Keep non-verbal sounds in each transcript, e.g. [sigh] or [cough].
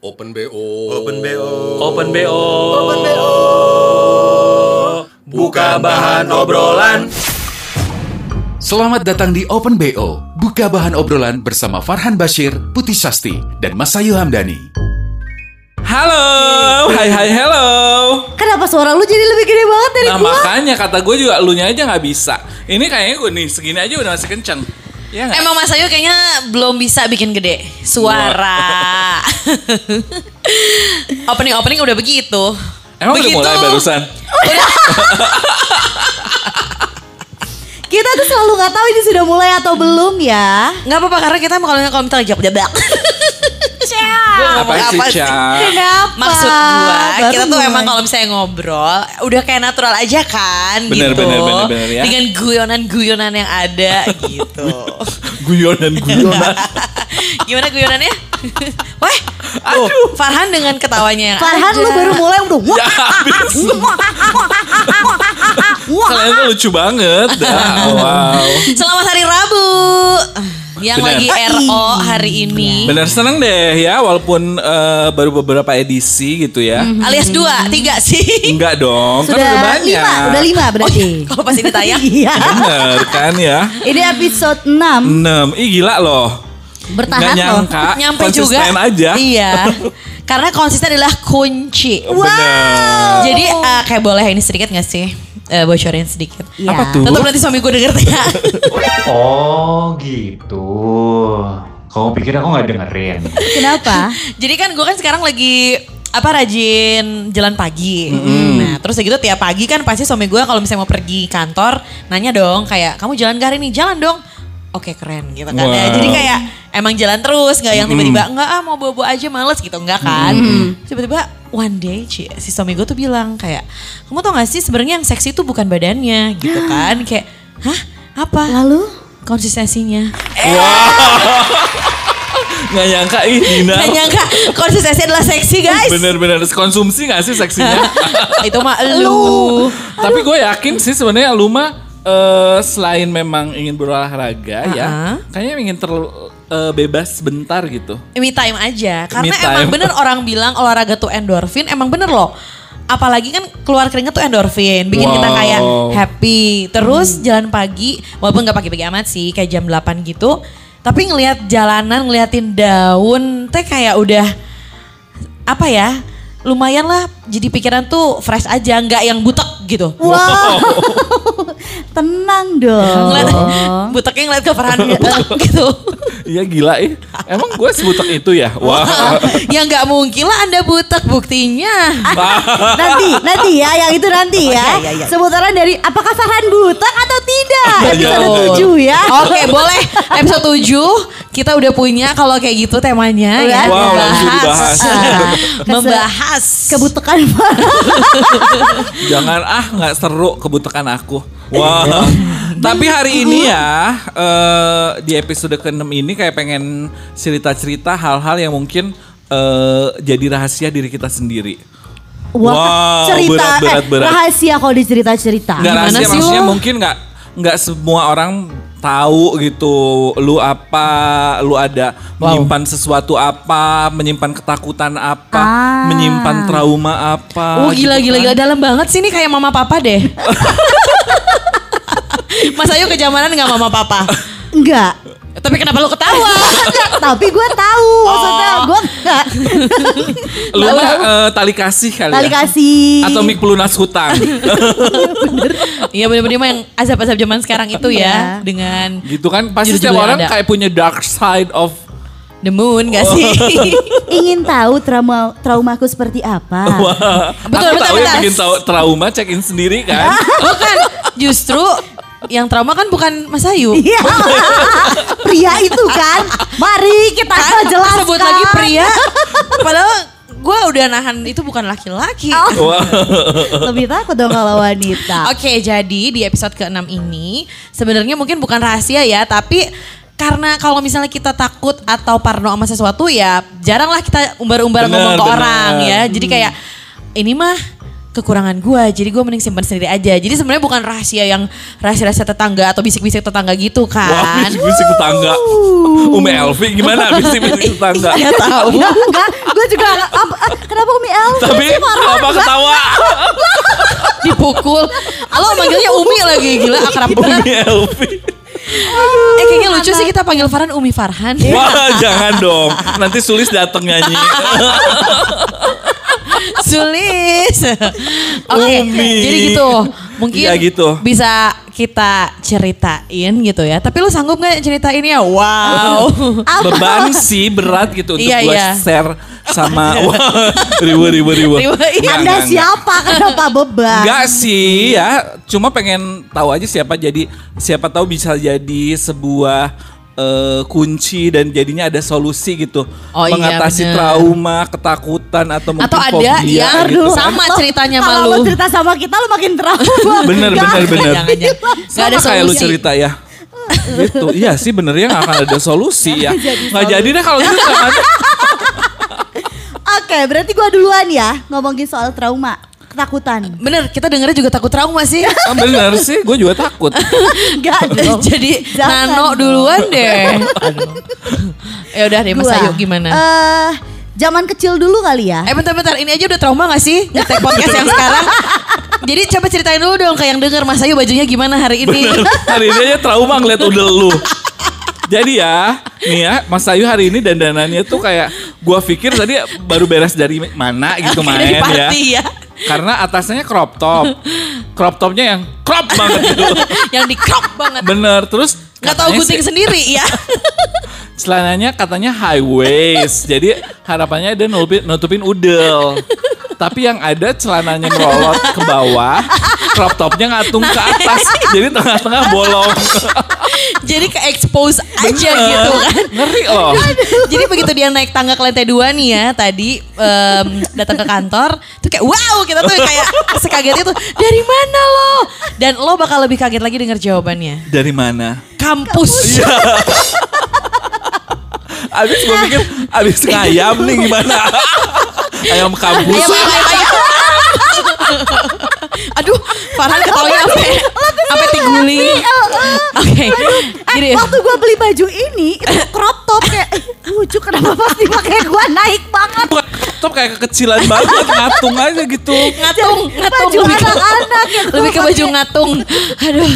Open BO. Open BO. Open BO. Open BO. Buka bahan obrolan. Selamat datang di Open BO, buka bahan obrolan bersama Farhan Bashir, Putih Sasti, dan Masayu Hamdani. Halo, hai hai hello. Kenapa suara lu jadi lebih gede banget dari Nah gua? makanya kata gue juga lu nya aja nggak bisa. Ini kayaknya gue nih segini aja udah masih kenceng. Ya? Emang Mas Ayu kayaknya belum bisa bikin gede suara. [laughs] opening opening udah begitu. Emang udah begitu. mulai barusan? [laughs] Kita tuh selalu nggak tahu ini sudah mulai atau belum ya. Nggak apa-apa karena kita kalau kalau misalnya jawab jabak. [laughs] Ngapain sih, Ca? Kenapa? Maksud gua, Baru kita tuh mulai. emang kalau misalnya ngobrol udah kayak natural aja kan Bener, gitu. bener, bener, bener, ya. Dengan guyonan-guyonan yang ada gitu. [laughs] Guyonan guyonan. [laughs] Gimana guyonannya? [laughs] Wah, aduh. Farhan dengan ketawanya yang Farhan ada. lu baru mulai udah wah. ya habis. Kalian tuh lucu banget. Dah. Wow. Selamat hari Rabu. Yang Bener. lagi RO hari ini. Bener seneng deh ya walaupun eh, baru beberapa edisi gitu ya. Alias dua, tiga sih. Enggak dong, kan Sudah udah banyak. lima, udah lima berarti. Kalau pas ini tayang. [laughs] Iya. Bener kan ya. Ini episode 6 6. Ih gila loh. bertahan Nggak loh. nyangka. Nyampe konsisten juga. aja. Iya. Karena konsisten adalah kunci. Bener. Jadi eh, kayak boleh ini sedikit gak sih? Eh, bocorin sedikit. Iya. Apa tuh? Tetap nanti suami gue denger ya. [laughs] Oh gitu. Kamu pikir aku nggak dengerin? Kenapa? [laughs] Jadi kan gue kan sekarang lagi apa rajin jalan pagi. Nah terus ya gitu tiap pagi kan pasti suami gue kalau misalnya mau pergi kantor nanya dong kayak kamu jalan gak hari ini? Jalan dong. Oke keren gitu kan ya. Wow. Jadi kayak emang jalan terus nggak yang tiba-tiba enggak ah mau bawa-bawa aja males gitu enggak kan. Tiba-tiba one day Ci, si suami gue tuh bilang kayak kamu tau gak sih sebenarnya yang seksi itu bukan badannya gitu [gasps] kan. Kayak hah apa? Lalu Konsistensinya. Nggak nyangka ih Dina. Gak nyangka konsistensi adalah seksi guys. Bener-bener konsumsi gak sih seksinya? [laughs] itu mah lu. Tapi gue yakin sih sebenarnya lu mah eh, selain memang ingin berolahraga ya, Uh-uh. kayaknya ingin terbebas bentar gitu. Me time aja. Karena Me time. emang bener [laughs] orang bilang olahraga tuh endorfin. Emang bener loh. Apalagi kan keluar keringet tuh endorfin. Bikin kita Wow. kayak happy. Terus jalan pagi. Walaupun gak pagi-pagi amat sih. Kayak jam 8 gitu. Tapi ngelihat jalanan, ngeliatin daun. Teh kayak udah. Apa ya. Lumayan lah jadi pikiran tuh fresh aja. Nggak yang butek gitu. wow. [laughs] Tenang dong. Ngeliat, buteknya ngeliat ke Farhan butek gitu. Iya gila ih. Emang gue sebutak itu ya? Wah. [laughs] ya nggak mungkin lah anda butek buktinya. nanti, nanti ya, yang itu nanti ya. iya, iya, iya. Seputaran dari apakah Farhan butak atau tidak? Iya, Episode iya. tujuh ya. Oke boleh episode 7 kita udah punya kalau kayak gitu temanya ya. Wow, langsung dibahas. Ah, [laughs] Membahas kebutukan Farhan. [laughs] Jangan ah nggak seru kebutuhan aku. Wah. Tapi hari ini ya eh, di episode ke-6 ini kayak pengen cerita-cerita hal-hal yang mungkin eh, jadi rahasia diri kita sendiri. Wah, Wow, cerita berat, berat, eh, berat. rahasia kalau dicerita-cerita. Nggak Gimana rahasia sih maksudnya lo? mungkin nggak nggak semua orang tahu gitu lu apa lu ada menyimpan sesuatu apa menyimpan ketakutan apa Ah. menyimpan trauma apa Oh gila gitu gila kan. gila dalam banget sih ini kayak mama papa deh. [laughs] Mas Ayu kejamanan nggak mama papa? Enggak. Tapi kenapa lu ketawa? [laughs] Tapi gue tahu maksudnya Oh. gue enggak. [laughs] lu mah eh, tali kasih kali Tali ya kasih. atau mik pelunas hutang [laughs] Iya bener-bener mah yang azab-azab zaman sekarang itu ya Iya. dengan gitu kan pasti setiap yang orang ada. kayak punya dark side of the moon gak Oh. sih? Ingin tahu trauma traumaku seperti apa? Wah, Betul, aku betul, tahu yang betul. bikin tahu trauma check in sendiri kan Bukan, justru yang trauma kan bukan Mas Ayu. Iya. [laughs] Pria itu kan. Mari kita Kan jelaskan. sebut lagi pria, padahal gue udah nahan itu bukan laki-laki. Oh. [laughs] Wah. Lebih takut dong kalau wanita. Oke, jadi di episode ke-6 ini sebenarnya mungkin bukan rahasia ya, tapi karena kalau misalnya kita takut atau parno sama sesuatu ya jarang lah kita umbar-umbar ngomong ke bener. orang ya. Jadi kayak ini mah kekurangan gue jadi gue mending simpan sendiri aja. Jadi sebenarnya bukan rahasia yang rahasia rahasia tetangga atau bisik bisik tetangga gitu kan Wah, bisik bisik tetangga. Umi Elvi gimana? [laughs] Bisik bisik tetangga. Nggak tahu. Gue juga apa, eh, kenapa Umi Elvi? Tapi apa ketawa? [laughs] Dipukul. Lo manggilnya Umi lagi. Gila akrab banget. Umi Elvi. Aduh, eh kayaknya lucu sih kita panggil Farhan Umi Farhan. Wah jangan dong, nanti Sulis dateng nyanyi. [laughs] Sulis. [laughs] Oke, Umi. jadi gitu. Mungkin Iya, gitu. bisa kita ceritain gitu ya. Tapi lu sanggup gak ceritain ya? Wow. [laughs] Beban sih berat gitu untuk Iya, gue iya. share sama [laughs] ribu ribu ribu. Ribu, iya. Enggak, Anda siapa? Kenapa beban? Enggak sih ya, cuma pengen tahu aja siapa jadi siapa tahu bisa jadi sebuah eh, kunci dan jadinya ada solusi gitu Oh iya, mengatasi bener. trauma, ketakutan atau mungkin Atau ada fobia yang gitu. sama ceritanya sama Kalau lo cerita sama kita lo makin trauma. [laughs] Bener Gak bener ada. bener. Jangan, jangan. Gak Sama ada kayak lu solusi. cerita ya. gitu. Iya sih benernya gak akan ada solusi ya. Nggak jadi deh kalau gitu sama. [laughs] Oke, berarti gua duluan ya ngomongin soal trauma, ketakutan. Bener, kita dengernya juga takut trauma sih. [laughs] Ah, bener sih, gue juga takut. [laughs] Enggak dong. Jadi Jangan Nano dong. duluan deh. [laughs] Aduh. Ya udah deh Mas Ayu gimana? eh, zaman kecil dulu kali ya. Eh bentar-bentar, ini aja udah trauma gak sih? Ngetek podcast yang sekarang. Jadi coba ceritain dulu dong ke yang denger Mas Ayu bajunya gimana hari ini. Bener. Hari ini aja trauma ngeliat udel lu. Jadi ya, nih ya, Mas Ayu hari ini dandanannya tuh kayak gua pikir tadi baru beres dari mana gitu Kayak main dari ya. party ya. Karena atasnya crop top. Crop topnya yang crop banget gitu. [laughs] yang di crop banget. Bener, terus Gak tahu sih- sendiri ya. [laughs] Celananya katanya high waist. Jadi harapannya dia nutupin, nutupin udel. Tapi yang ada celananya merolot ke bawah, crop topnya ngatung ke atas. Jadi tengah-tengah bolong. Jadi ke expose aja Bener. gitu kan. Ngeri loh. Jadi begitu dia naik tangga ke lantai dua nih ya tadi em, datang ke kantor tuh kayak wow kita tuh kayak sekaget itu dari mana lo dan lo bakal lebih kaget lagi dengar jawabannya Dari mana? kampus Abis gue pikir abis ngayam nih gimana? Ayam kampus. Ayam, ayam, ayam. [laughs] Aduh, Farhan ketawanya sampai sampai tingguling. Oke, gini. Eh, waktu gua beli baju ini itu crop top kayak eh, lucu kenapa pasti pakai gua naik banget. Top kayak kekecilan banget, ngatung aja gitu. Ngatung, ngatung Baju lebih ke, anak-anak gua [laughs] lebih ke baju ngatung. Aduh,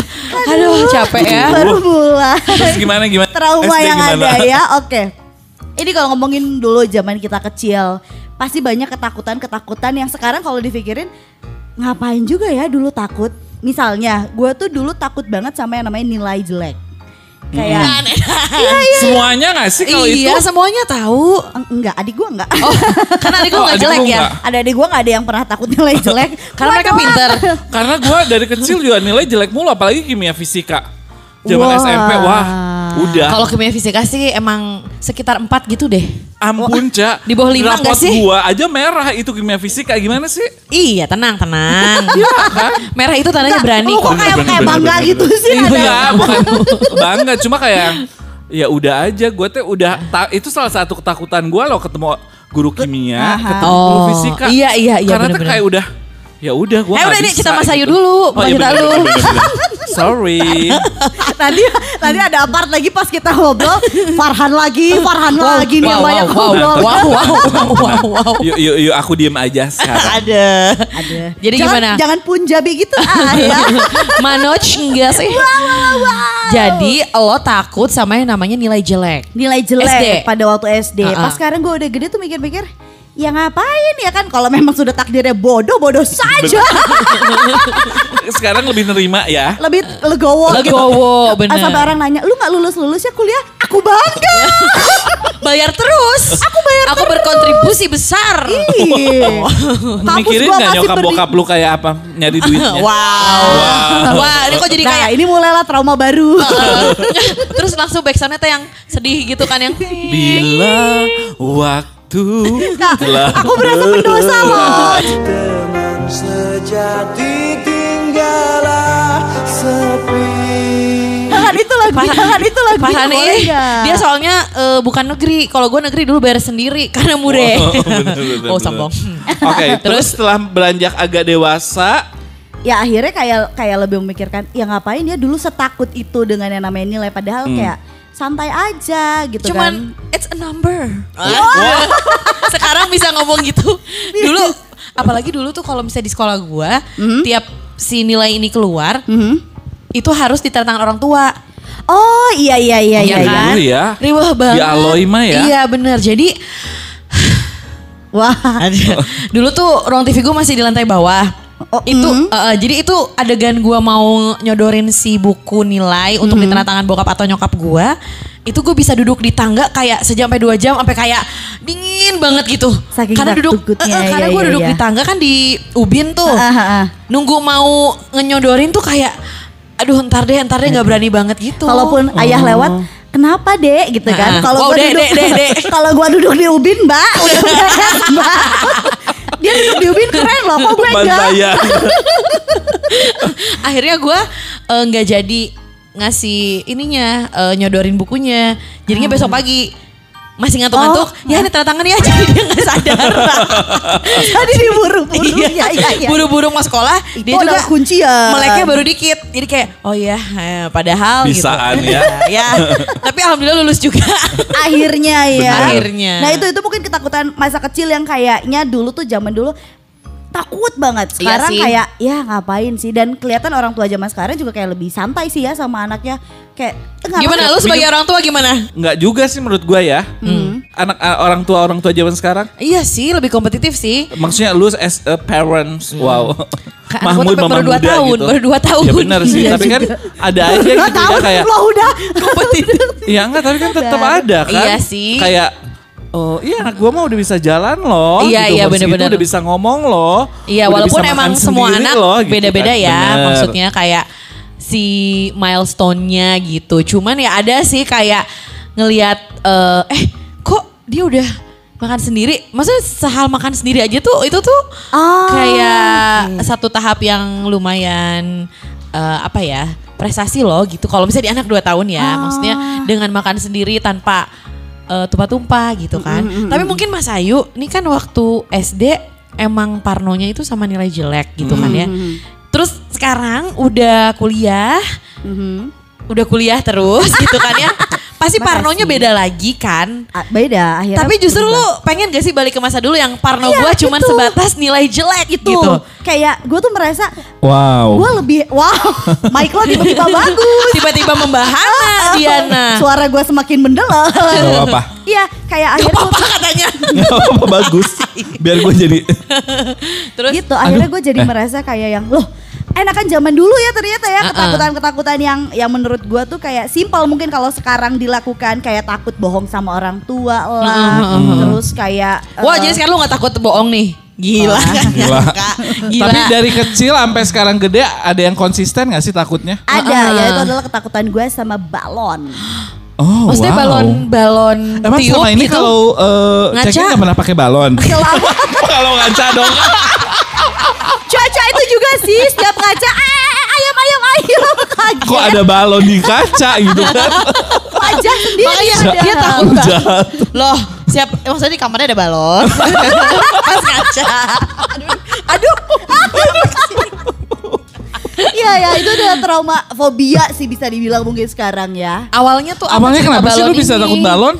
aduh capek ya. Baru mulai. Terus gimana gimana? Trauma SD yang gimana? ada ya. [laughs] Oke. Ini kalau ngomongin dulu zaman kita kecil, pasti banyak ketakutan-ketakutan yang sekarang kalau dipikirin ngapain juga ya dulu takut. Misalnya, gue tuh dulu takut banget sama yang namanya nilai jelek. Kayak Aneh. [laughs] [laughs] Semuanya gak sih kalau itu? Iya, semuanya tahu. Eng- enggak, adik gue enggak. Oh, [laughs] karena adik gue Oh, gak adik jelek ya. nggak? ada adik gue nggak ada yang pernah takut nilai jelek. Karena Gua mereka doang. pinter. Karena gue dari kecil juga nilai jelek mulu, apalagi kimia fisika. Zaman Wah. SMP, wah udah. Kalau kimia fisika sih emang sekitar 4 gitu deh. Ampun, Cak. Di bawah lima Rapot nggak sih? gua aja merah itu kimia fisika. Gimana sih? Iya, tenang, tenang. [laughs] Iya kan? Merah itu tandanya berani Lu kok kayak Bener, kayak bener, bangga bener, gitu bener. sih? Enggak, yang- bukan [laughs] bangga. Cuma kayak ya udah aja. Gue tuh udah ta- itu salah satu ketakutan gue loh ketemu guru kimia, Aha. ketemu guru Oh, fisika. iya, iya, iya, Karena tuh bener-bener. kayak udah ya udah gue Eh udah ini kita Mas Ayu dulu, Oh, iya, kita bener, lu. bener, bener, bener. Sorry. [laughs] Tadi tadi ada part lagi pas kita ngobrol, Farhan lagi, Farhan lagi nih yang wow, banyak wow, ngobrol. wow, wow, wow, wow, wow. [laughs] Yuk, yuk, yuk aku diem aja sekarang. Ada. Ada. Jadi jangan, gimana? Jangan Punjabi gitu ah [laughs] ya. Manoj enggak sih? Jadi lo takut sama yang namanya nilai jelek. Nilai jelek SD. pada waktu SD. Uh-uh. Pas sekarang gue udah gede tuh mikir-mikir, ya ngapain ya kan kalau memang sudah takdirnya bodoh, bodoh saja. [laughs] Sekarang lebih nerima ya. Lebih legowo, Legowo, gitu. bener. Sampai orang nanya, lu nggak lulus lulus ya kuliah? Aku bangga. [laughs] Bayar terus. Aku bayar Aku berkontribusi besar. Ih. [laughs] Kampus Mikirin gua gak masih nyokap berdi- bokap lu kayak apa nyari duitnya? Wow. Wah, ini kok jadi Nah, kayak ini mulailah trauma baru. terus langsung backsoundnya teh yang sedih gitu kan yang Bila waktu Nah, telah aku berasa berdosa loh. Teman sejati tinggallah sepi Jangan itu lagu, jangan itu lagu. Ini dia soalnya eh, bukan negeri. Kalau gue negeri dulu bayar sendiri [laughs] karena murah. Oh, bener, [laughs] bener, oh sombong. [laughs] Oke, terus setelah beranjak agak dewasa, ya akhirnya kayak kayak lebih memikirkan ya ngapain ya dulu setakut itu dengan yang namanya nilai padahal kayak santai aja gitu Cuman kan. it's a number. [laughs] Sekarang bisa ngomong gitu. [laughs] Dulu apalagi dulu tuh kalau misalnya di sekolah gua tiap si nilai ini keluar, Mhm. itu harus ditandatangan orang tua. Oh iya iya iya Iya iya. kan? dulu ya. Riwah banget. Di Aloy mah ya. Iya bener. Jadi [sighs] Wah. dulu tuh ruang TV gue masih di lantai bawah. Oh, itu mm. eh, jadi itu adegan gua mau nyodorin si buku nilai untuk Mm-hmm. ditandatangan bokap atau nyokap gua itu gue bisa duduk di tangga kayak sejam sampai dua jam sampai kayak dingin banget gitu Saking karena duduk eh, eh, karena iya, gue iya, duduk iya. di tangga kan di ubin tuh Ah, ah, ah. nunggu mau ngenyodorin tuh kayak aduh ntar deh ntar deh nggak berani banget gitu Kalaupun ayah lewat, kenapa dek gitu kan? Nah, Kalau wow, gua duduk, dek, dek, dek. [laughs] kalau gua duduk di ubin, mbak, udah beres, mbak. Dia duduk di ubin keren loh, kok gue enggak? [laughs] Akhirnya gue eh, nggak jadi ngasih ininya eh, nyodorin bukunya jadinya besok pagi masih ngantuk-ngantuk Oh. ya ini tanda tangan ya [laughs] jadi dia nggak sadar [laughs] Tadi diburu-buru, Iya, iya iya iya. buru-buru mau sekolah Itu dia juga adalah kuncian. meleknya baru dikit jadi kayak oh ya eh, padahal Bisaan gitu ya. [laughs] ya tapi alhamdulillah lulus juga Akhirnya ya. Bener. Akhirnya. Nah itu itu mungkin ketakutan masa kecil yang kayaknya dulu tuh zaman dulu takut banget. Sekarang sih. kayak ya ngapain sih dan kelihatan orang tua zaman sekarang juga kayak lebih santai sih ya sama anaknya. Kayak eh, nggak gimana lu sebagai orang tua gimana Enggak juga sih menurut gua ya. Anak a- orang tua orang tua zaman sekarang. iya sih lebih kompetitif sih Maksudnya lu as a parents, wow. Kan aku tapi baru dua tahun, baru dua tahun. Ya benar sih, Iya tapi kan ada aja gitu tahun ya kayak lo udah kompetitif Ya enggak, tapi kan tetap ada kan. Iya sih. Kayak Oh iya anak gua mah udah bisa jalan loh Iya, gitu. iya, segitu bener-bener. Udah bisa ngomong loh Iya, Udah walaupun emang semua anak loh, gitu beda-beda kan. ya, Bener. maksudnya kayak si milestone-nya gitu. Cuman ya ada sih kayak ngelihat eh eh kok dia udah makan sendiri. Maksudnya sehal makan sendiri aja tuh itu tuh Ah, kayak satu tahap yang lumayan eh, apa ya? prestasi loh gitu. Kalau misalnya di anak 2 tahun ya, Ah. maksudnya dengan makan sendiri tanpa eh, tumpah-tumpah gitu kan. Tapi mungkin Mas Ayu, ini kan waktu SD emang parnonya itu sama nilai jelek gitu kan ya. Terus sekarang udah kuliah, Mhm. udah kuliah terus [laughs] gitu kan ya. Pasti Makasih. parnonya beda lagi kan. Ah, beda akhirnya. Tapi justru berubah. lu pengen gak sih balik ke masa dulu yang parno Iya, gua cuman itu. sebatas nilai jelek itu gitu. kayak gue tuh merasa Wow gue lebih wow [laughs] mic lo tiba-tiba bagus Tiba-tiba membahana [laughs] Diana. suara gue semakin mendelal Gak apa-apa iya kayak Gak akhirnya tuh apa-apa katanya. Gak apa-apa bagus Biar gue jadi Terus gitu akhirnya gue jadi merasa kayak yang loh enakan zaman dulu ya ternyata ya ketakutan-ketakutan yang yang menurut gue tuh kayak simpel mungkin kalau sekarang dilakukan kayak takut bohong sama orang tua lah terus kayak Wah eh, jadi sekarang lu gak takut bohong nih. Gila. [laughs] Gila. [laughs] Gila. Tapi dari kecil sampai sekarang gede Ada yang konsisten gak sih takutnya? ada Uh-uh. ya itu adalah ketakutan gue sama balon [gasps] Oh Maksudnya wow. balon balon Emang tiup selama ini gitu? kalau uh, Ngaca? cekin gak pernah pakai balon? [laughs] kalau ngaca dong. Sih setiap ngaca "Eh, eh, eh, ayam ayam ayam [laughs] kaget Kok ada balon di kaca gitu kan? [laughs] wajah sendiri Makanya ada. dia takut. Jahat. Loh, siap maksudnya di kamarnya ada balon. [laughs] Pas ngaca. aduh Iya ya itu adalah trauma fobia sih bisa dibilang mungkin sekarang ya Awalnya tuh Awalnya kenapa sih lu bisa takut balon?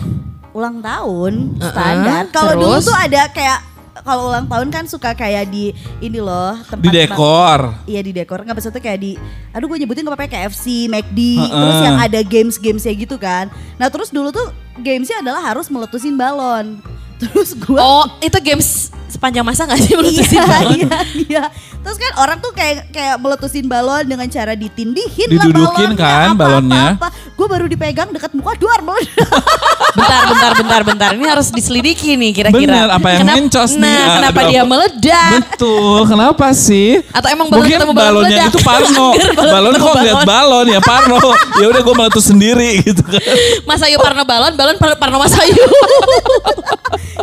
ulang tahun standar kalau dulu tuh ada kayak kalau ulang tahun kan suka kayak di ini loh tempat Di dekor. Iya di dekor nggak maksudnya kayak di aduh gue nyebutin gak apa KFC, McD, Heeh. terus yang ada games-gamesnya gitu kan. Nah terus dulu tuh gamesnya adalah harus meletusin balon. [laughs] Terus gue Oh, itu games sepanjang masa gak sih [laughs] meletusin iya, balon? Iya, iya. Terus kan orang tuh kayak kayak meletusin balon dengan cara ditindihin Didudukin kan balonnya. Gue baru dipegang dekat muka duar meledak. [laughs] Bentar, bentar, bentar, bentar. Ini harus diselidiki nih kira-kira. Bener, apa yang Kenapa- mencos nih? Nah, kenapa Aduh. dia meledak? Betul, kenapa sih? Atau emang balon Mungkin ketemu balon balonnya meledak? itu Parno. [laughs] Balon balon kok ngeliat balon. balon ya Parno. ya udah gue meletus sendiri gitu kan. Mas Ayu Parno balon, balon Par- Parno Mas Ayu.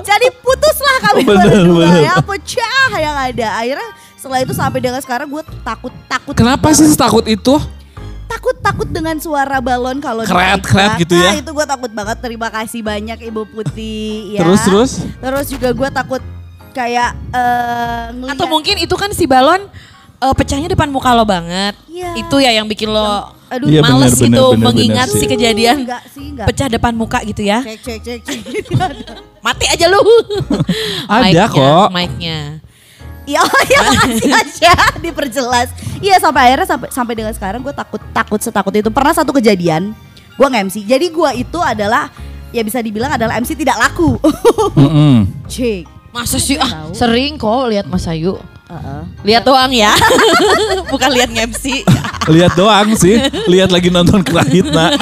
Jadi putuslah kami Bener, berdua bener. ya pecah yang ada. Akhirnya setelah itu sampai dengan sekarang gue takut takut. Kenapa sih setakut itu? Takut takut dengan suara balon kalau Kret, dipegang. kret gitu ya? Nah, itu gue takut banget. Terima kasih banyak Ibu Putih. ya. Terus, terus? Terus juga gue takut kayak eh ngeliat- Atau mungkin itu kan si balon eh, pecahnya depan muka lo banget. Iya. Itu ya yang bikin lo Aduh, Iya, males bener, gitu bener, bener, mengingat bener si kejadian Enggak sih, enggak. pecah depan muka gitu ya. Cek cek cek cek. [laughs] Mati aja lu. Ada Mic-nya, kok. Mic-nya. [laughs] Ya, ya makasih Asya diperjelas. Iya sampai akhirnya sampai sampai dengan sekarang gue takut takut setakut itu. Pernah satu kejadian gue nge-MC. Jadi gue itu adalah ya bisa dibilang adalah MC tidak laku. Mm-mm. [laughs] Cik. Masa sih ah, sering kok lihat Mas Ayu. Heeh. Lihat doang ya. [laughs] Bukan lihat nge-MC. Lihat doang sih, lihat lagi nonton Kerahitna. [laughs]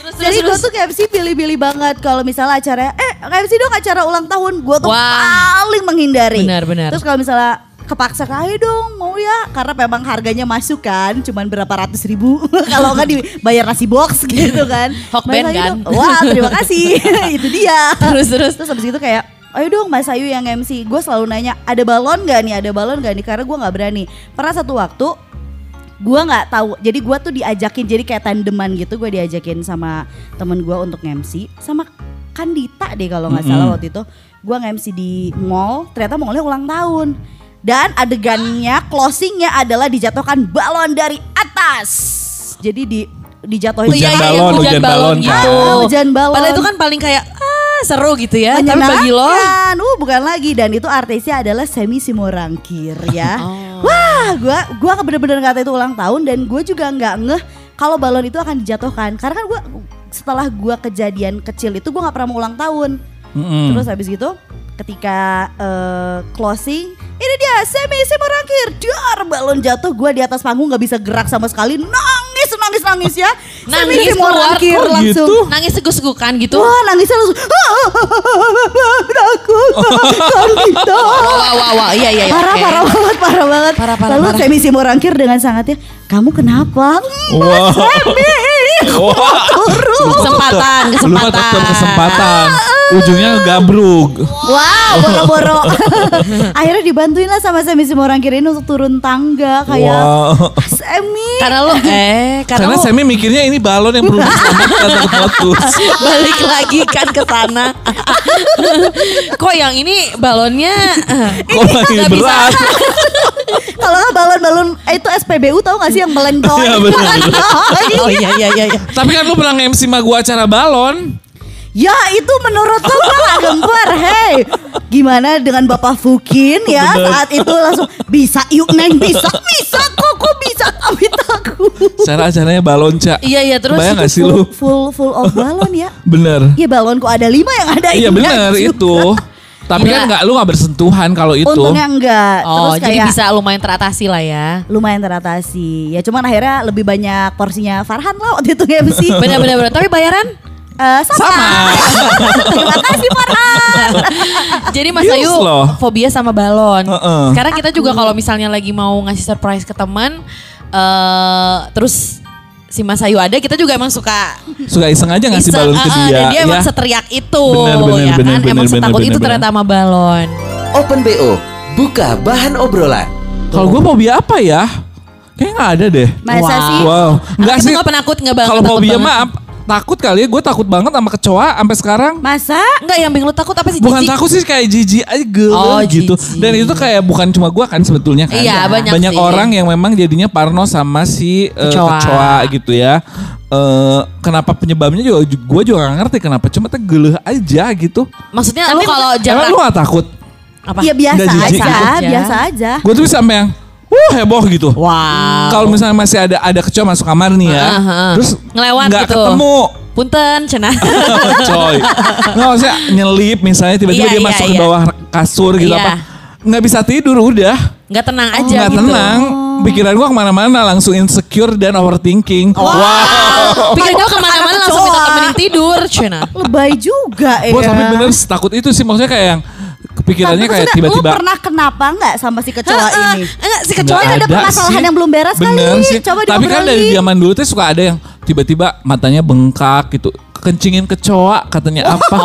Terus Jadi gue tuh MC pilih-pilih banget kalau misalnya acara eh MC dong acara ulang tahun gue tuh Wah. paling menghindari. Benar, benar. Terus kalau misalnya kepaksa ayo dong mau ya karena memang harganya masuk kan cuman berapa ratus ribu [laughs] kalau nggak dibayar nasi box gitu kan Hokben kan? dong. wah terima kasih itu dia Terus, terus. terus habis itu kayak ayo dong Mas Ayu yang MC gue selalu nanya ada balon gak nih? Ada balon gak nih? Karena gue nggak berani. Pernah satu waktu gue nggak tahu. Jadi gue tuh diajakin jadi kayak tandeman gitu gue diajakin sama temen gue untuk MC sama Kandita deh kalau nggak salah Mm-mm. waktu itu. Gue nge-MC di mall ternyata mallnya ulang tahun. Dan adegannya closingnya adalah dijatuhkan balon dari atas. Jadi di dijatuhin Hujan iya, iya, balon, hujan, hujan balon, balon, gitu. Ah, hujan balon. Padahal itu kan paling kayak seru gitu ya. Tapi bagi lo Uh, bukan lagi dan itu artisnya adalah Semi Simorangkir ya. [laughs] Wah, gua gua bener-bener kata itu ulang tahun dan gue juga nggak ngeh kalau balon itu akan dijatuhkan. Karena kan gua setelah gua kejadian kecil itu gua nggak pernah mau ulang tahun. Mm-mm. Terus habis gitu ketika eh, closing ini dia Semi Simorangkir dar balon jatuh gua di atas panggung nggak bisa gerak sama sekali nangis nangis ya Semi Nangis keluar, Simorangkir kok langsung gitu? nangis seguk-segukan gitu. Wah nangisnya langsung Takut Wah, wah, wah, iya, iya, iya. Parah Oke. parah banget Parah banget Parah, parah, Lalu parah. Semi Simorangkir dengan sangatnya Kamu kenapa? Wah. Wah. Kesempatan, Lu mah kesempatan. tetap kesempatan. Ujungnya gabruk. Wow boro-boro [laughs] Akhirnya dibantuin lah sama Semi Simorangkir ini Untuk turun tangga Kayak Wow. Karena lo [laughs] eh karena, Karena lo Semi mikirnya ini balon yang perlu diselamatkan [laughs] balik lagi kan ke sana. [laughs] Kok yang ini balonnya eh, Kok lagi nggak bisa. berat? Kalau nggak balon-balon eh, Itu SPBU tahu gak sih yang melengkung Iya, bener. Oh iya iya iya iya. Tapi kan lu pernah nge-MC sama gua acara balon. Ya itu menurut lo gue gak gempar Hei Gimana dengan Bapak Fukin ya Bener. Saat itu langsung Bisa yuk Neng Bisa Bisa kok Kok bisa Tapi takut Cara acaranya balon, Cak. Iya iya terus Bayang gak sih full, lu? full full of balon ya Bener. Iya balon kok ada lima yang ada Iya ininya bener juga. itu. Tapi Gila. kan nggak lu nggak bersentuhan kalau itu. Untungnya enggak Oh, Terus jadi kayak bisa lumayan teratasi lah ya. lumayan teratasi Ya cuman akhirnya lebih banyak porsinya Farhan lah waktu itu MC Benar benar benar. Tapi bayaran? Eh, sama. [laughs] Terima kasih Farhan [laughs] Jadi Mas Yes Ayu loh. fobia sama balon. Heeh. Sekarang kita juga kalau misalnya lagi mau ngasih surprise ke teman, eh terus si Mas Ayu ada, kita juga emang suka Suka iseng aja ngasih iseng, balon ke dia. Dan dia emang ya. seteriak itu, Bener, bener, ya bener, kan? bener, emang bener, setakut bener, itu bener. ternyata sama balon. Open BO, buka bahan obrolan. Kalau gue fobia apa ya? Kayaknya nggak ada deh. Masa Wow. sih Wow, Itu sih. nggak penakut, nggak banget, Kalau fobia mah takut kali ya. Gue takut banget sama kecoa sampai sekarang. Masa Enggak yang bikin lu takut apa sih? Bukan jijik? takut sih kayak jijik aja gele Oh, gitu. jijik. Dan itu kayak bukan cuma gua kan sebetulnya kan. Iya, banyak sih. orang yang memang jadinya parno sama si eh, Kecoa. kecoa. gitu ya. Eh kenapa penyebabnya juga gue juga gak ngerti kenapa cuma tuh geleh aja gitu. Maksudnya lu kalau Emang jangan lu gak takut? apa? Ya biasa aja, gitu? biasa aja. Gue tuh bisa sampai yang Wah heboh gitu. Wow. Kalau misalnya masih ada ada kecoa masuk kamar nih ya, Heeh, heeh. terus Ngelewat nggak gitu. ketemu, Punten, cenah. [laughs] coy. Nggak maksudnya nyelip misalnya tiba-tiba Iya, dia iya, masuk ke iya. bawah kasur gitu Iya. apa, nggak bisa tidur udah, Nggak tenang aja nggak gitu. tenang. Pikiran gua ke mana-mana langsung insecure dan overthinking. Wow. [laughs] Pikir gua ke mana-mana langsung minta temenin tidur, cenah. Lebay juga ya. Gue sampai bener takut itu sih maksudnya kayak yang kepikirannya Tapi kayak tiba-tiba. Lu pernah kenapa nggak sama si kecoa ini? Enggak, si kecoa ada permasalahan sih. yang belum beres kali. Bener sih. Coba Tapi kan dari zaman dulu tuh suka ada yang tiba-tiba matanya bengkak gitu. Kencingin kecoa katanya apa.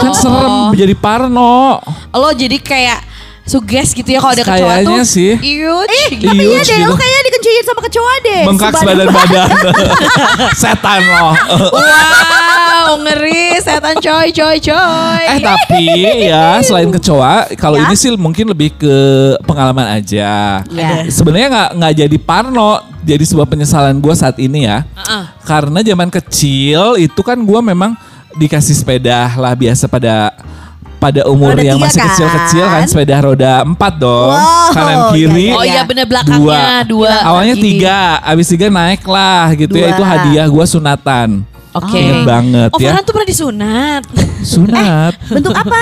Kan serem jadi parno. lo jadi kayak suges gitu ya kalau ada kecoa tuh. Kayaknya sih. Iuch, Tapi gitu. iya Huge deh, gitu. lu kayaknya dikencingin sama kecoa deh. Bengkak Sebadan- sebadan badan. [laughs] Setan loh. Wow, ngeri setan coy coy coy. Eh tapi ya selain kecoa, kalau Ya. ini sih mungkin lebih ke pengalaman aja. Ya. Sebenarnya nggak nggak jadi parno, jadi sebuah penyesalan gue saat ini ya. Heeh. Karena zaman kecil itu kan gue memang dikasih sepeda lah biasa pada pada umur Roda yang masih kan? kecil-kecil kan sepeda roda empat dong. Wow, Kanan iya, kiri. iya, Oh iya bener belakangnya dua. Awalnya Gini. tiga, abis tiga naik lah gitu ya. Dua. Itu hadiah gue sunatan. Oke. Ingat banget Oh ya. Farhan tuh pernah disunat. [laughs] Sunat. Bentuk apa?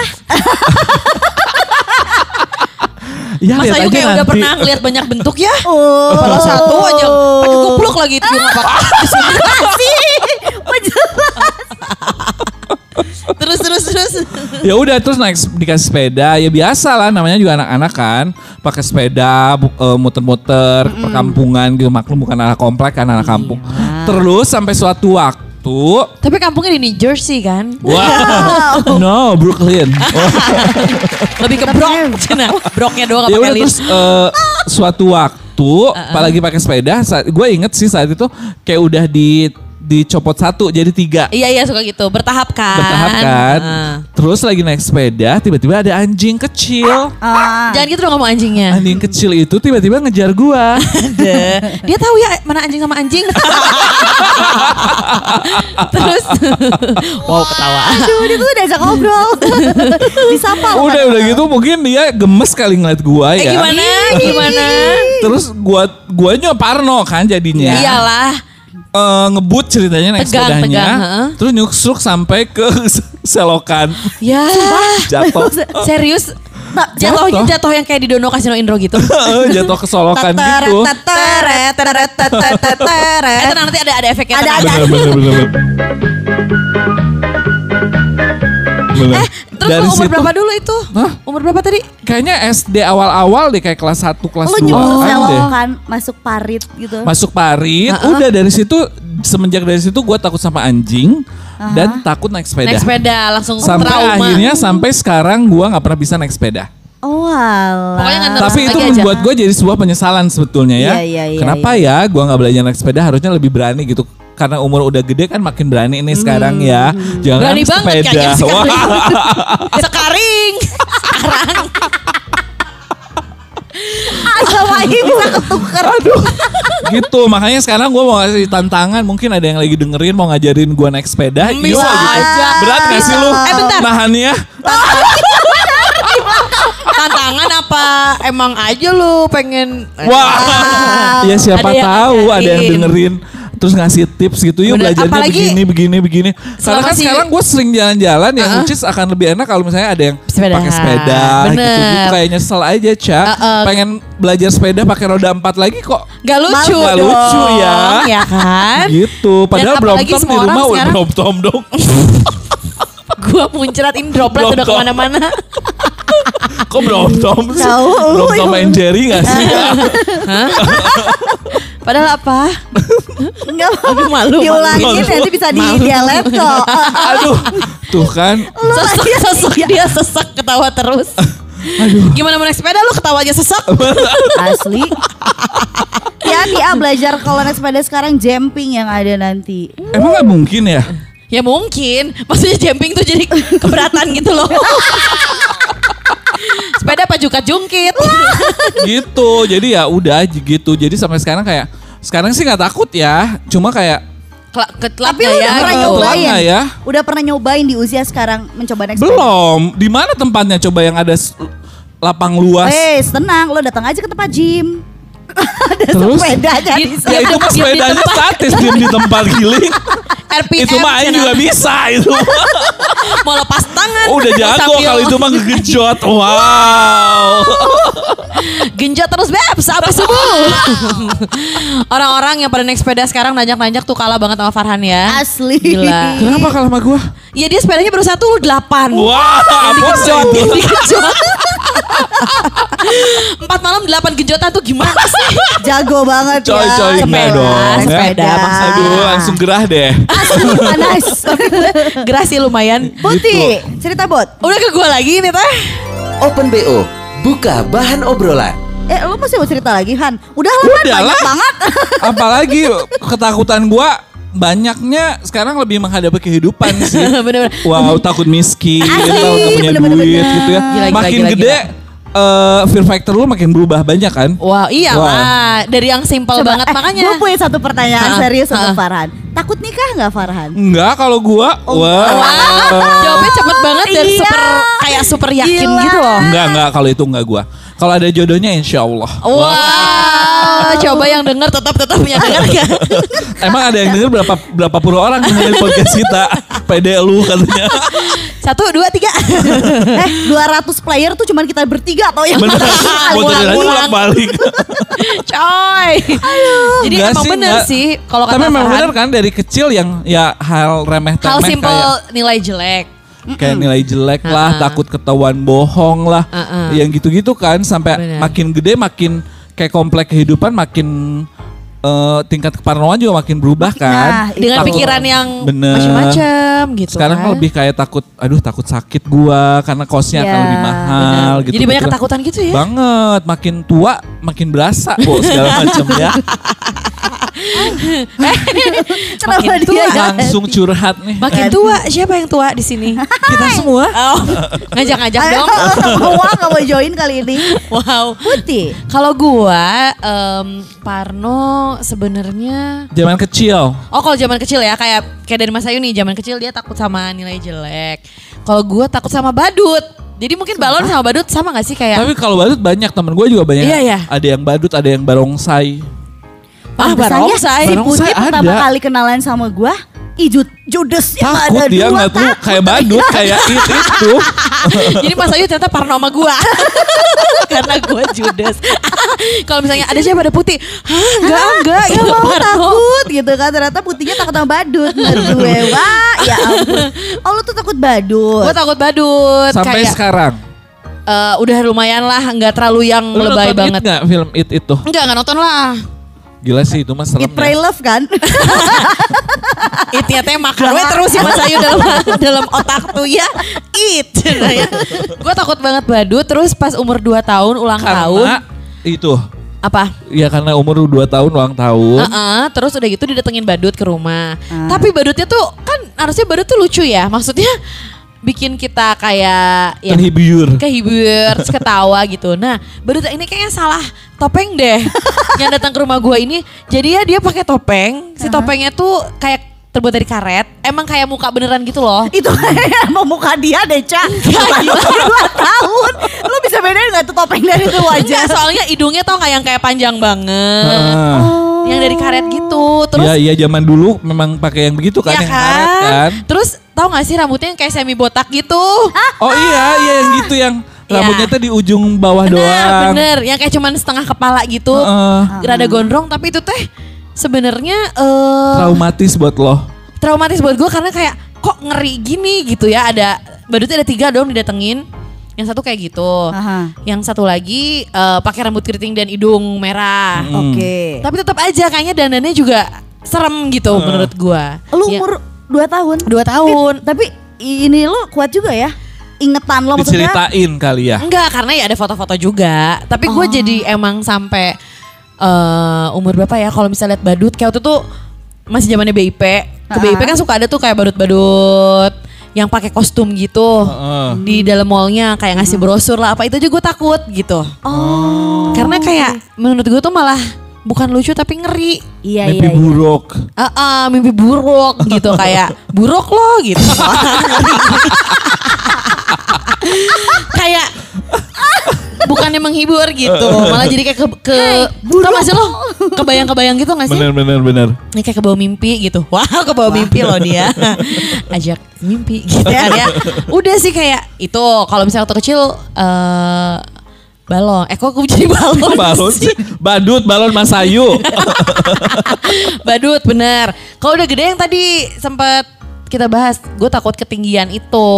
ya Mas lihat Ayu kayak udah nanti. pernah ngeliat banyak bentuk ya. Oh. Kalau satu aja pakai kupluk lagi itu juga pakai disunat. Terus terus terus. ya udah terus naik dikasih sepeda ya biasa lah namanya juga anak-anak kan pakai sepeda eh, muter-muter perkampungan gitu maklum bukan anak komplek kan anak kampung terus sampai suatu waktu Tapi kampungnya di New Jersey kan. Wow. no, Brooklyn. [laughs] Lebih ke brok. Cina. Broknya doang ya udah terus eh, suatu waktu, apalagi pakai sepeda, gue inget sih saat itu kayak udah di dicopot satu jadi tiga. Iya iya suka gitu. Bertahap kan. Bertahap kan. Heeh. Terus lagi naik sepeda, tiba-tiba ada anjing kecil. Ah. Jangan gitu dong ngomong anjingnya. Anjing kecil itu tiba-tiba ngejar gua. Dia tahu ya mana anjing sama anjing. [laughs] Terus wow ketawa. Aduh, dia tuh [laughs] udah ajak ngobrol. Disapa loh. udah udah gitu mungkin dia gemes kali ngeliat gua Eh ya. gimana? Gimana? Terus gua guanya parno kan jadinya. Iyalah. Eh, ngebut ceritanya naik Tegang, sepedanya. tegang, heeh. Terus nyuksuk sampai ke [laughs] selokan. Ya. Jatuh. [laughs] Serius? Jatuhnya jatuh yang kayak di Dono Kasino Indro gitu. [laughs] Jatuh ke solokan gitu. Teteret. Eh nanti ada ada efeknya. Ada, ada. Bener, bener, bener, bener. Eh terus Dari umur situ- berapa dulu itu? Hah? Umur berapa tadi? Kayaknya SD awal-awal deh kayak kelas 1, kelas Lu 2 nyuruh kan deh. masuk parit gitu. Masuk parit, udah dari situ semenjak dari situ gue takut sama anjing dan takut naik sepeda. Naik sepeda langsung Sampai trauma. akhirnya sampai sekarang gue nggak pernah bisa naik sepeda. Oh alah. Pokoknya nggak Tapi itu membuat gue jadi sebuah penyesalan sebetulnya ya. Iya, iya, iya, Kenapa ya gue nggak belajar naik sepeda? Harusnya lebih berani gitu. Karena umur udah gede kan makin berani ini sekarang ya. Jangan Berani banget sepeda. kayaknya sekarang. [laughs] Sekaring. Sekarang. sama ini bisa ketuker. Aduh. gitu makanya sekarang gue mau ngasih tantangan mungkin ada yang lagi dengerin mau ngajarin gue naik sepeda Bisa Yuk, gitu. aja. berat gak sih lu Eh, bentar. nahannya Tantangan apa emang aja lu pengen wah ya siapa Ada yang tahu ada yang dengerin terus ngasih tips gitu yuk Bener, belajarnya apalagi begini begini begini karena kan si- sekarang gue sering jalan-jalan yang Uh-uh. which is akan lebih enak kalau misalnya ada yang pakai sepeda Bener. gitu gitu kayak nyesel aja cak Uh-uh. pengen belajar sepeda pakai roda empat lagi kok Gak lucu dong. lucu ya. Ya kan? gitu padahal belum tom di rumah udah belum tom dong [laughs] Gua muncratin droplet Belum udah ke mana-mana. [laughs] Kok belum Tom sih? Tahu, Belum lu Tom and Jerry gak sih? Padahal apa? Enggak apa-apa. Aduh, malu, Diulangin malu. nanti bisa di Malu. dialek kok. Aduh, tuh kan. Sesek, sesek dia sesek ketawa terus. Gimana mau naik sepeda lu ketawanya sesek? [laughs] Asli. Ya dia belajar kalau naik sepeda sekarang jumping yang ada nanti. Emang gak mungkin ya? Ya mungkin. Maksudnya jumping tuh jadi keberatan gitu loh. [laughs] sepeda pajukat jungkit. [laughs] gitu. Jadi ya udah aja gitu. Jadi sampai sekarang kayak sekarang sih nggak takut ya. Cuma kayak Tapi gak lu ya? udah pernah gitu. nyoba? nyobain? ya? Udah pernah nyobain di usia sekarang mencoba naik sepeda? belum. Di mana tempatnya coba yang ada lapang luas? Eh, tenang, lo datang aja ke tempat gym. Ada Terus? sepeda aja Di- di ya sana. itu mah di sepedanya tempat. statis di tempat giling. RPM. itu mah Aing juga bisa itu. Mau lepas tangan. Udah jago kalau itu mah ngegejot. Wow. [laughs] Genjot terus beb sampai subuh. [laughs] Orang-orang yang pada naik sepeda sekarang nanjak-nanjak tuh kalah banget sama Farhan ya. Asli. Gila. Kenapa kalah sama gua? Ya dia sepedanya baru satu lu delapan. Wah, apa sih Genjot, itu? dikejot. Empat malam delapan genjotan tuh gimana sih? Jago banget Coy, ya. coy, Sepeda, dong. ya. Sepeda. Aduh, langsung gerah deh. Asli panas. [laughs] Gerasi lumayan. Putih, cerita bot. Udah ke gua lagi nih teh. Open BO, buka bahan obrolan. Eh, lo masih mau cerita lagi, Han? Udah lah, Udah banyak lah. banget. [laughs] Apalagi ketakutan gua banyaknya sekarang lebih menghadapi kehidupan sih. [laughs] Bener-bener. Wow, takut miskin, takut punya duit bener. gitu ya. Gila, gila, makin gila, gede eh, fear factor lu makin berubah banyak kan? Wah, iya lah. Dari yang simpel banget makanya. Gue punya satu pertanyaan Ha, serius ha. untuk Farhan. Takut nikah nggak Farhan? Enggak kalau gua. wah. Jawabnya cepet banget dan Iya. super kayak super yakin Gila. gitu loh. Enggak, enggak kalau itu enggak gua. Kalau ada jodohnya insya Allah. Wah, coba yang denger tetap tetap yang denger kan. Emang ada yang denger berapa berapa puluh orang dengerin podcast kita? Pede lu katanya. [laughs] Satu, dua, tiga. [laughs] eh 200 player tuh cuman kita bertiga atau yang Bener. [laughs] Bolak balik. [laughs] Coy. Jadi Enggak emang sih, bener enggak. sih kalau kata Tapi memang bener kan dari kecil yang ya hal remeh temeh hal simple kayak nilai jelek. kayak nilai jelek lah, Ha-ha. takut ketahuan bohong lah, Ha-ha. yang gitu-gitu kan sampai Bener. makin gede makin kayak komplek kehidupan makin eh, tingkat keparnoan juga makin berubah kan. Nah, Dengan Takut- pikiran yang macam-macam gitu Sekarang kan. lebih kayak takut, aduh takut sakit gua karena kosnya akan Ya, lebih mahal Bener. gitu. Jadi banyak Pikiran- ketakutan gitu ya. Banget, makin tua makin berasa kok segala [laughs] macam ya. Kenapa Makin dia tua. Langsung curhat nih. Makin tua, siapa yang tua di sini? Kita semua. Oh, ngajak-ngajak Ayo, dong. [laughs] mau nggak mau join kali ini? Wow. Putih. Kalau gua em, Parno sebenarnya Zaman kecil. Oh kalau zaman kecil ya kayak kayak dari Mas Ayu nih zaman kecil dia takut sama nilai jelek. Kalau gua takut sama badut. Jadi mungkin balon sama badut sama gak sih kayak Tapi kalau badut banyak temen gue juga banyak. Iya, iya. Ada yang badut, ada yang barongsai. Ah barongsai. Si Barongsai Putih pertama kali kenalan sama gua, ijut judes yang Takut ada dia dua nggak tuh kayak badut kayak it [laughs] itu. Jadi Mas Ayu ternyata parno sama gua. [laughs] Karena gua judes. [laughs] Kalau misalnya ada siapa ada putih. Hah enggak enggak Ya mau Parno. takut gitu kan Ternyata putihnya takut sama badut gue Wah ya ampun Oh lu tuh takut badut Gua takut badut. Sampai kayak, sekarang. eh, udah lumayan lah nggak terlalu yang Lu lebay nonton banget. It nggak film it itu? Enggak, enggak nonton lah. Gila sih itu mas serem Eat pray ya. love kan [laughs] It ya teh makan we terus ya Mas Ayu dalam [laughs] dalam otak tuh ya. It. Nah, ya. Gue takut banget badut terus pas umur 2 tahun ulang tahun Karena itu. apa? Ya karena umur 2 tahun ulang tahun. Heeh, terus udah gitu didatengin badut ke rumah. Tapi badutnya tuh kan harusnya badut tuh lucu ya. Maksudnya bikin kita kayak ya Terhibur. kehibur, terus ketawa gitu. Nah, badut ini kayaknya salah topeng deh. [laughs] yang datang ke rumah gua ini, jadi ya dia pakai topeng. Si topengnya tuh kayak terbuat dari karet. Emang kayak muka beneran gitu loh. [laughs] Itu kayak mau muka dia deh Cak Baru dua tahun Lu bisa bedain gak tuh topeng dari itu Enggak, wajah soalnya hidungnya tau gak yang kayak panjang banget. Ah. Yang dari karet gitu. Terus Iya iya zaman dulu memang pakai yang begitu kan ya yang karet kan. Terus tau gak sih rambutnya yang kayak semi botak gitu? Oh iya iya yang gitu yang rambutnya tuh di ujung bawah Bener, doang. bener. Yang kayak cuman setengah kepala gitu. Heeh. Rada gondrong tapi itu teh sebenarnya eh Traumatis buat lo. traumatis buat gue karena kayak kok ngeri gini gitu ya. Ada badutnya ada tiga dong didatengin. Yang satu kayak gitu. Aha. Yang satu lagi eh, pakai rambut keriting dan hidung merah. Hmm. Oke Tapi tetap aja kayaknya dandannya juga serem gitu menurut gua. Lu Ya, umur dua tahun dua tahun. Eh, Tapi ini lu kuat juga ya Ingetan lo maksudnya Diceritain kali ya. Enggak, karena ya ada foto-foto juga. Tapi gue jadi emang sampai eh umur berapa ya? Kalau misalnya lihat badut, kayak waktu itu masih zamannya BIP. Ke BIP kan suka ada tuh kayak badut-badut yang pakai kostum gitu Heeh. di dalam mallnya kayak ngasih brosur lah apa itu aja gue takut gitu. Oh Karena kayak menurut gue tuh malah bukan lucu tapi ngeri. Iya Mimpi iya iya buruk. Ah, ah, mimpi buruk gitu [laughs] kayak buruk loh gitu. [laughs] kayak bukannya menghibur gitu, [laughs] malah jadi kayak ke, ke tau gak sih lo kebayang-kebayang gitu gak sih? Bener bener bener. Ini kayak ke bawah mimpi gitu. Wow, ke bawah mimpi loh dia. Ajak mimpi gitu kan ya. Udah sih kayak itu kalau misalnya waktu kecil eh balon. Eh kok aku jadi balon? [laughs] Balon sih? Badut balon Mas Ayu. [laughs] Badut bener. Kalau udah gede yang tadi sempat kita bahas, gue takut ketinggian itu.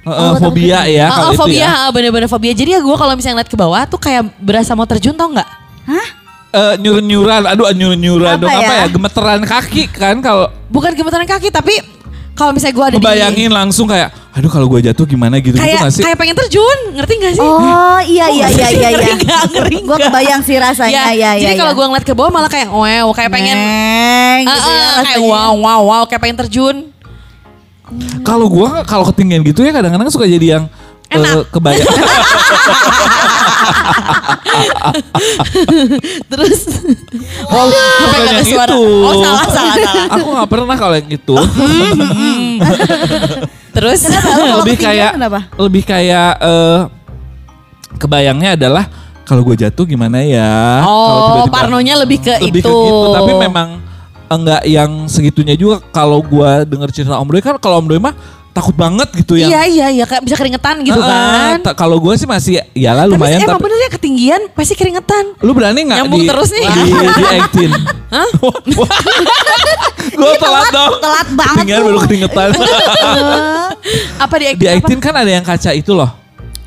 Heeh, fobia ya Oh, kalau oh, itu fobia, ya. bener-bener fobia. Jadi ya gue kalau misalnya ngeliat ke bawah tuh kayak berasa mau terjun tau nggak? Eh, nyuran-nyuran, aduh nyuran-nyuran Apa dong apa ya? ya? Gemeteran kaki kan kalau Bukan gemeteran kaki, tapi kalau misalnya gue ada di ngebayangin langsung kayak, aduh kalau gue jatuh gimana gitu gitu kayak gak sih? kayak pengen terjun, ngerti gak sih? Oh iya iya iya iya iya Ngeri nggak? Ngeri Gue kebayang sih rasanya ya, ya, jadi kalau gue ngeliat ke bawah malah kayak wow, kayak pengen Neng, gitu ya ah, kayak wow wow wow kayak pengen terjun. Kalau gue kalau ketinggian gitu ya kadang-kadang suka jadi yang eh, kebayang. [laughs] Terus Oh, bukan ada yang suara. itu. Oh, salah, salah, salah. Aku nggak pernah kalau yang itu. [laughs] terus Kalau lebih kayak kenapa? lebih kayak eh, kebayangnya adalah kalau gue jatuh gimana ya? Kalau Oh, tiba-tiba- parnonya lebih ke lebih itu. ke gitu. Tapi memang enggak yang segitunya juga. Kalau gue denger cerita Om Doi kan kalau Om Doi mah takut banget gitu ya. Iya iya iya kayak bisa keringetan gitu Heeh, kan. Kalau gue sih masih ya lah lumayan tapi emang tapi, bener ya ketinggian pasti keringetan. lu berani nggak Nyambung di, terus nih. di, di [laughs] acting? Hah? [laughs] gue telat dong. telat banget Ketinggian baru keringetan. [laughs] Apa di di acting kan ada yang kaca itu loh.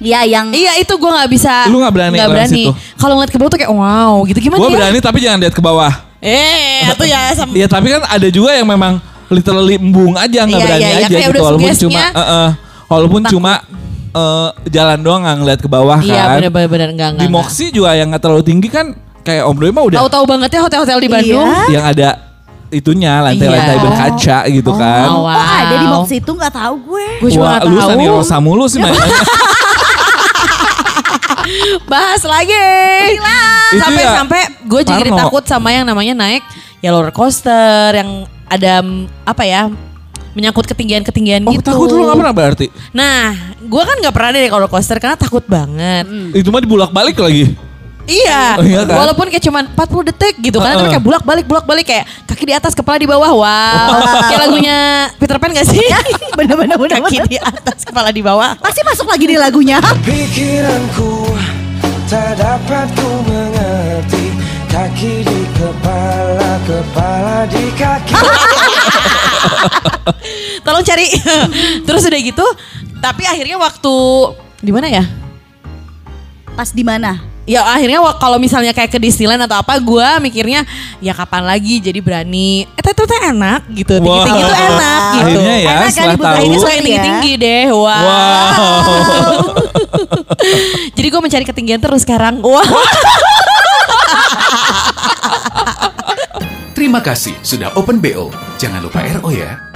Iya yang Iya itu gue nggak bisa. Lu nggak berani Nggak lewat berani. Kalau ngeliat ke bawah tuh kayak wow gitu gimana Gue ya? berani tapi jangan lihat ke bawah. Eh itu ya sama. Iya tapi kan ada juga yang memang literally embung aja nggak Iya, berani iya, iya, aja gitu udah walaupun cuma eh, eh, walaupun cuma eh, jalan doang nggak ngeliat ke bawah Iya kan. bener bener enggak enggak. Di Moxie juga yang nggak terlalu tinggi kan kayak Om Doi mah udah Tahu-tahu banget ya hotel-hotel di Bandung. Iya. yang ada itunya lantai-lantai Iya. berkaca gitu kan. Oh, wow. Oh ada di box itu nggak tahu gue. Gue juga Wah, lu tahu. Sani Rosa mulu sih mainnya. [laughs] Bahas lagi. Ya, sampai gue jadi takut sama yang namanya naik ya roller coaster yang ada mm, apa ya menyangkut ketinggian-ketinggian Oh gitu. takut lu gak pernah berarti? Nah, gue kan nggak pernah deh roller coaster karena takut banget. Itu mah dibulak-balik lagi. Iya, Oh, iya kan? walaupun kayak cuman 40 detik gitu kan, tapi Heeh. kayak bulak-balik bulak-balik kayak kaki di atas, kepala di bawah. Wow. kayak lagunya Peter Pan gak sih? [laughs] Bener-bener bener. kaki di atas, kepala di bawah. Pasti masuk lagi di lagunya. Pikiranku tak dapat ku mengerti Kaki di kepala, kepala di kaki [laughs] Tolong cari. [laughs] Terus udah gitu, tapi akhirnya waktu di mana ya? Pas di mana? Ya akhirnya kalau misalnya kayak ke Disneyland atau apa, gue mikirnya ya kapan lagi jadi berani. Eh itu tuh enak gitu, tinggi-tinggi Wow. tuh enak gitu. Akhirnya ya Enak kan setelah dibuka tahu. Akhirnya suka yang Ya. tinggi-tinggi deh, wow. Wow. [laughs] jadi gue mencari ketinggian terus sekarang. Wow. Terima kasih sudah open BO. Jangan lupa RO ya.